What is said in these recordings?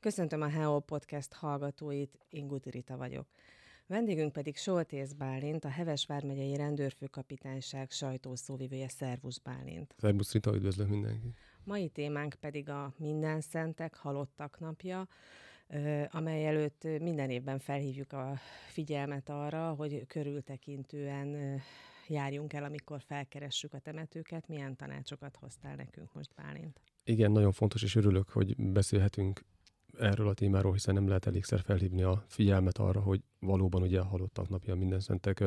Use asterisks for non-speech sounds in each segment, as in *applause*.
Köszöntöm a Heo Podcast hallgatóit, Inguti Rita vagyok. Vendégünk pedig Soltész Bálint, a Heves vármegyei rendőrfőkapitányság sajtószóvivője Szervusz Bálint. Szervusz Rita, üdvözlök mindenkit. Mai témánk pedig a Minden Szentek Halottak napja, amely előtt minden évben felhívjuk a figyelmet arra, hogy körültekintően járjunk el, amikor felkeressük a temetőket. Milyen tanácsokat hoztál nekünk most, Bálint? Igen, nagyon fontos, és örülök, hogy beszélhetünk erről a témáról, hiszen nem lehet elégszer felhívni a figyelmet arra, hogy valóban ugye a halottak napja minden szentek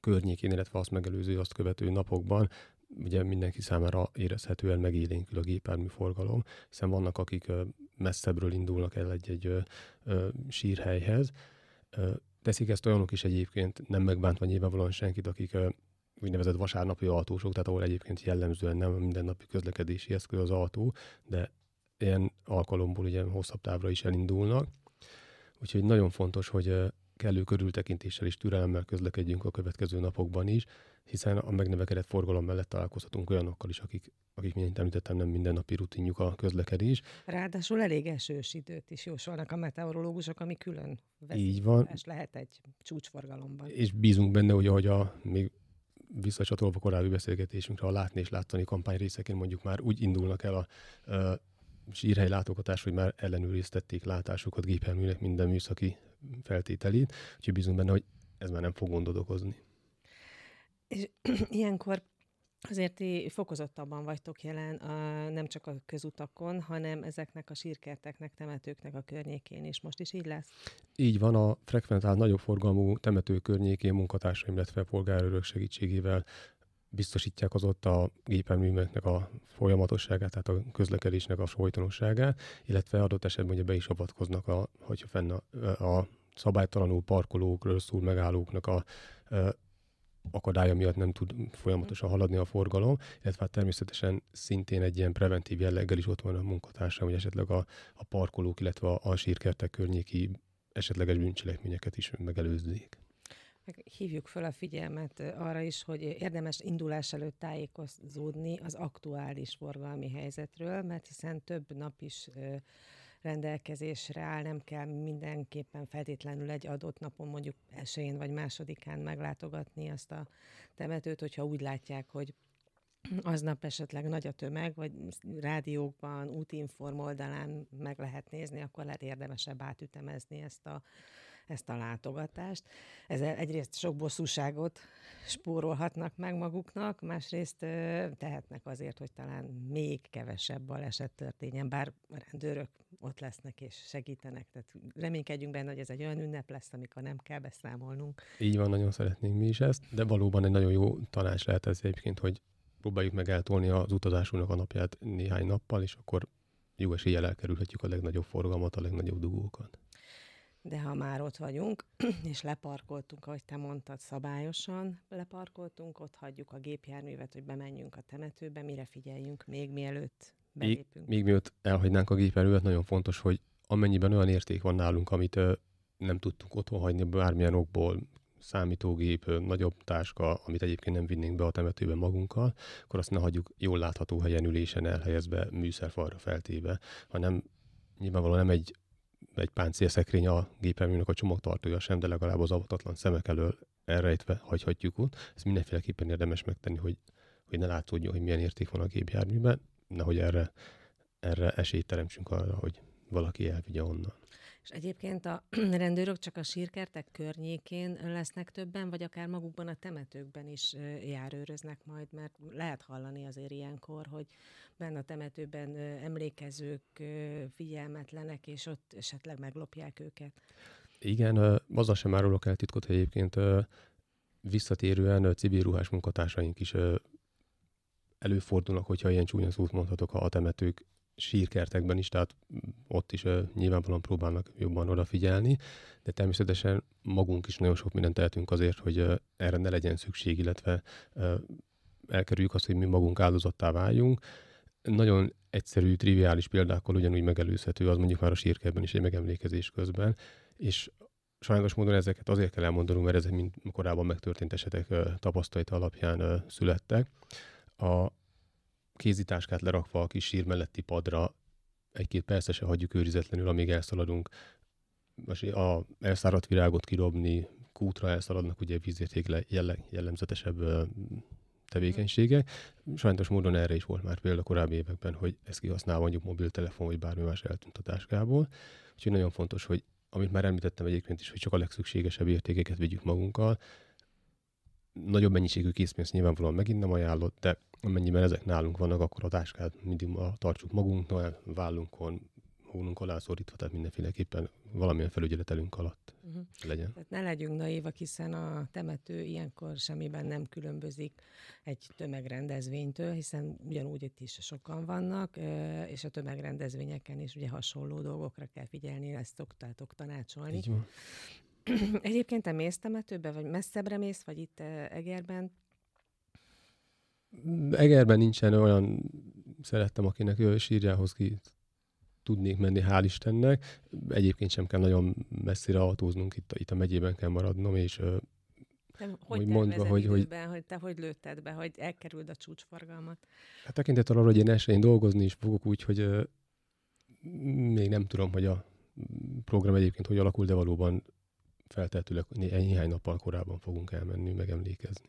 környékén, illetve azt megelőző, azt követő napokban ugye mindenki számára érezhetően megélénkül a gépjármű forgalom, hiszen vannak, akik messzebbről indulnak el egy-egy sírhelyhez. Teszik ezt olyanok is egyébként, nem megbántva nyilvánvalóan senkit, akik úgynevezett vasárnapi autósok, tehát ahol egyébként jellemzően nem mindennapi közlekedési eszköz az autó, de ilyen alkalomból ugye hosszabb távra is elindulnak. Úgyhogy nagyon fontos, hogy kellő körültekintéssel és türelemmel közlekedjünk a következő napokban is, hiszen a megnövekedett forgalom mellett találkozhatunk olyanokkal is, akik, akik mint említettem, nem mindennapi rutinjuk a közlekedés. Ráadásul elég esős időt is jósolnak a meteorológusok, ami külön Így van. lehet egy csúcsforgalomban. És bízunk benne, hogy ahogy a még visszacsatolva korábbi beszélgetésünkre, a látni és látani kampány részeként mondjuk már úgy indulnak el a, a sírhely látogatás, hogy már ellenőriztették látásukat gépjárműnek minden műszaki feltételét, úgyhogy bízunk benne, hogy ez már nem fog gondot okozni. És *clears throat* ilyenkor Azért ti fokozottabban vagytok jelen a, nem csak a közutakon, hanem ezeknek a sírkerteknek, temetőknek a környékén is. Most is így lesz? Így van, a frekventált nagyobb forgalmú temető környékén munkatársaim, illetve polgárőrök segítségével biztosítják az ott a gépjárműveknek a folyamatosságát, tehát a közlekedésnek a folytonosságát, illetve adott esetben ugye be is avatkoznak, a, hogyha fenn a, a szabálytalanul parkolók, rosszul megállóknak a, a akadálya miatt nem tud folyamatosan haladni a forgalom, illetve hát természetesen szintén egy ilyen preventív jelleggel is ott van a munkatársam, hogy esetleg a, a parkolók, illetve a, a sírkertek környéki esetleges bűncselekményeket is megelőzzék. Meg hívjuk fel a figyelmet arra is, hogy érdemes indulás előtt tájékozódni az aktuális forgalmi helyzetről, mert hiszen több nap is rendelkezésre áll, nem kell mindenképpen feltétlenül egy adott napon, mondjuk esén vagy másodikán meglátogatni azt a temetőt, hogyha úgy látják, hogy aznap esetleg nagy a tömeg, vagy rádiókban, útinform oldalán meg lehet nézni, akkor lehet érdemesebb átütemezni ezt a ezt a látogatást. Ezzel egyrészt sok bosszúságot spórolhatnak meg maguknak, másrészt tehetnek azért, hogy talán még kevesebb baleset történjen, bár a rendőrök ott lesznek és segítenek. Tehát reménykedjünk benne, hogy ez egy olyan ünnep lesz, amikor nem kell beszámolnunk. Így van, nagyon szeretnénk mi is ezt, de valóban egy nagyon jó tanács lehet ez egyébként, hogy próbáljuk meg eltolni az utazásunknak a napját néhány nappal, és akkor jó eséllyel elkerülhetjük a legnagyobb forgalmat, a legnagyobb dugókat de ha már ott vagyunk, *clears throat* és leparkoltunk, ahogy te mondtad, szabályosan leparkoltunk, ott hagyjuk a gépjárművet, hogy bemenjünk a temetőbe, mire figyeljünk még mielőtt belépünk. Még, még mielőtt elhagynánk a gépjárművet, nagyon fontos, hogy amennyiben olyan érték van nálunk, amit ö, nem tudtunk otthon hagyni bármilyen okból, számítógép, ö, nagyobb táska, amit egyébként nem vinnénk be a temetőbe magunkkal, akkor azt ne hagyjuk jól látható helyen ülésen elhelyezve, műszerfalra feltéve, hanem nyilvánvalóan nem egy egy páncélszekrény a gépjárműnek a csomagtartója sem, de legalább az avatatlan szemek elől elrejtve hagyhatjuk ott. Ezt mindenféleképpen érdemes megtenni, hogy, hogy ne látszódjon, hogy milyen érték van a gépjárműben, nehogy erre, erre esélyt teremtsünk arra, hogy valaki elvigye onnan. És egyébként a *clears throat* rendőrök csak a sírkertek környékén lesznek többen, vagy akár magukban a temetőkben is járőröznek majd, mert lehet hallani azért ilyenkor, hogy benne a temetőben emlékezők figyelmetlenek, és ott esetleg meglopják őket. Igen, azzal sem árulok el titkot egyébként. Visszatérően civil ruhás munkatársaink is előfordulnak, hogyha ilyen csúnya szót mondhatok, a temetők sírkertekben is, tehát ott is uh, nyilvánvalóan próbálnak jobban odafigyelni, de természetesen magunk is nagyon sok mindent tehetünk azért, hogy uh, erre ne legyen szükség, illetve uh, elkerüljük azt, hogy mi magunk áldozattá váljunk. Nagyon egyszerű, triviális példákkal ugyanúgy megelőzhető, az mondjuk már a sírkertben is egy megemlékezés közben, és sajnos módon ezeket azért kell elmondanunk, mert ezek mind korábban megtörtént esetek tapasztalata alapján születtek. A, kézitáskát lerakva a kis sír melletti padra egy-két persze se hagyjuk őrizetlenül, amíg elszaladunk. A elszáradt virágot kirobni, kútra elszaladnak ugye vízérték jellemzetesebb tevékenységek. Sajnos módon erre is volt már példa korábbi években, hogy ezt kihasználva mondjuk mobiltelefon vagy bármi más eltűnt a táskából. Úgyhogy nagyon fontos, hogy amit már említettem egyébként is, hogy csak a legszükségesebb értékeket vigyük magunkkal. Nagyobb mennyiségű készpénzt nyilvánvalóan megint nem ajánlott, de amennyiben ezek nálunk vannak, akkor a táskát mindig tartsuk magunknál, vállunkon, hónunk alá szorítva, tehát mindenféleképpen valamilyen felügyeletelünk alatt uh-huh. legyen. Tehát ne legyünk naívak, hiszen a temető ilyenkor semmiben nem különbözik egy tömegrendezvénytől, hiszen ugyanúgy itt is sokan vannak, és a tömegrendezvényeken is ugye hasonló dolgokra kell figyelni, ezt szoktátok tanácsolni. Egyébként te mész temetőbe, vagy messzebbre mész, vagy itt Egerben? Egerben nincsen olyan szerettem, akinek ő sírjához ki tudnék menni, hál' Istennek. Egyébként sem kell nagyon messzire autóznunk, itt, itt a megyében kell maradnom, és te hogy, hogy mondva, hogy, időben, hogy, hogy te hogy lőtted be, hogy elkerüld a csúcsforgalmat? Hát tekintettel arra, hogy én esélyén dolgozni is fogok, úgyhogy uh, még nem tudom, hogy a program egyébként hogy alakul, de valóban feltehetőleg néhány nappal korábban fogunk elmenni, megemlékezni.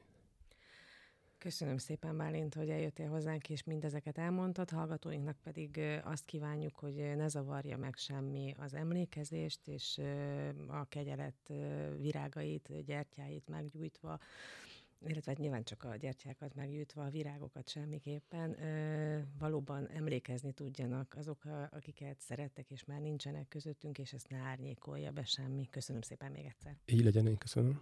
Köszönöm szépen, Bálint, hogy eljöttél hozzánk, és mindezeket elmondtad. Hallgatóinknak pedig azt kívánjuk, hogy ne zavarja meg semmi az emlékezést, és a kegyelet virágait, gyertyáit meggyújtva, illetve hát nyilván csak a gyertyákat meggyújtva, a virágokat semmiképpen, valóban emlékezni tudjanak azok, akiket szerettek, és már nincsenek közöttünk, és ezt ne árnyékolja be semmi. Köszönöm szépen még egyszer. Így legyen, én köszönöm.